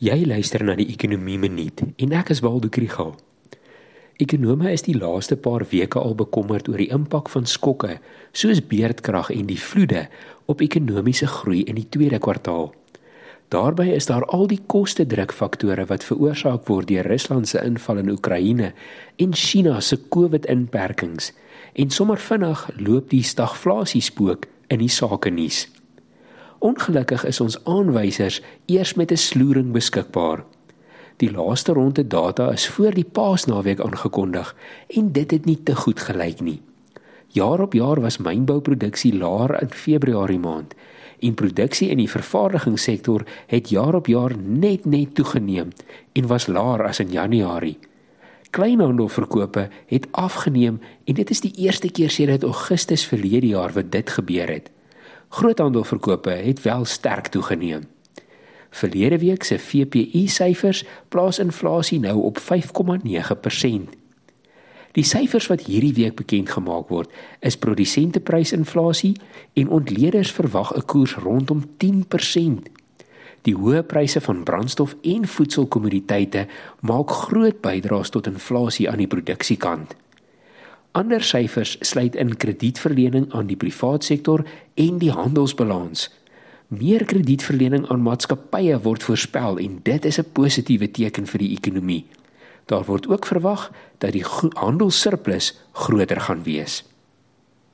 Jy luister na die Ekonomie Minuut en ek is Waldo Krügel. Ekonome is die laaste paar weke al bekommerd oor die impak van skokke soos beerdkrag en die vloede op ekonomiese groei in die tweede kwartaal. Daarbey is daar al die koste drukfaktore wat veroorsaak word deur Rusland se inval in Oekraïne en China se COVID-inperkings en sommer vinnig loop die stagflasie spook in die sake nuus. Ongelukkig is ons aanwysers eers met 'n sloering beskikbaar. Die laaste ronde data is voor die Paasnaweek aangekondig en dit het nie te goed gelyk nie. Jaar op jaar was mynbouproduksie laer in Februarie maand en produksie in die vervaardigingssektor het jaar op jaar net net toegeneem en was laer as in Januarie. Kleinhandelverkope het afgeneem en dit is die eerste keer sedert Augustus verlede jaar wat dit gebeur het. Groothandelverkope het wel sterk toegeneem. Verlede week se VPI syfers plaas inflasie nou op 5,9%. Die syfers wat hierdie week bekend gemaak word, is produsenteprysinflasie en ontleeders verwag 'n koers rondom 10%. Die hoë pryse van brandstof en voedselkommoditeite maak groot bydraes tot inflasie aan die produksiekant. Ander syfers sluit in kredietverlening aan die privaat sektor en die handelsbalans. Meer kredietverlening aan maatskappye word voorspel en dit is 'n positiewe teken vir die ekonomie. Daar word ook verwag dat die handelssurplus groter gaan wees.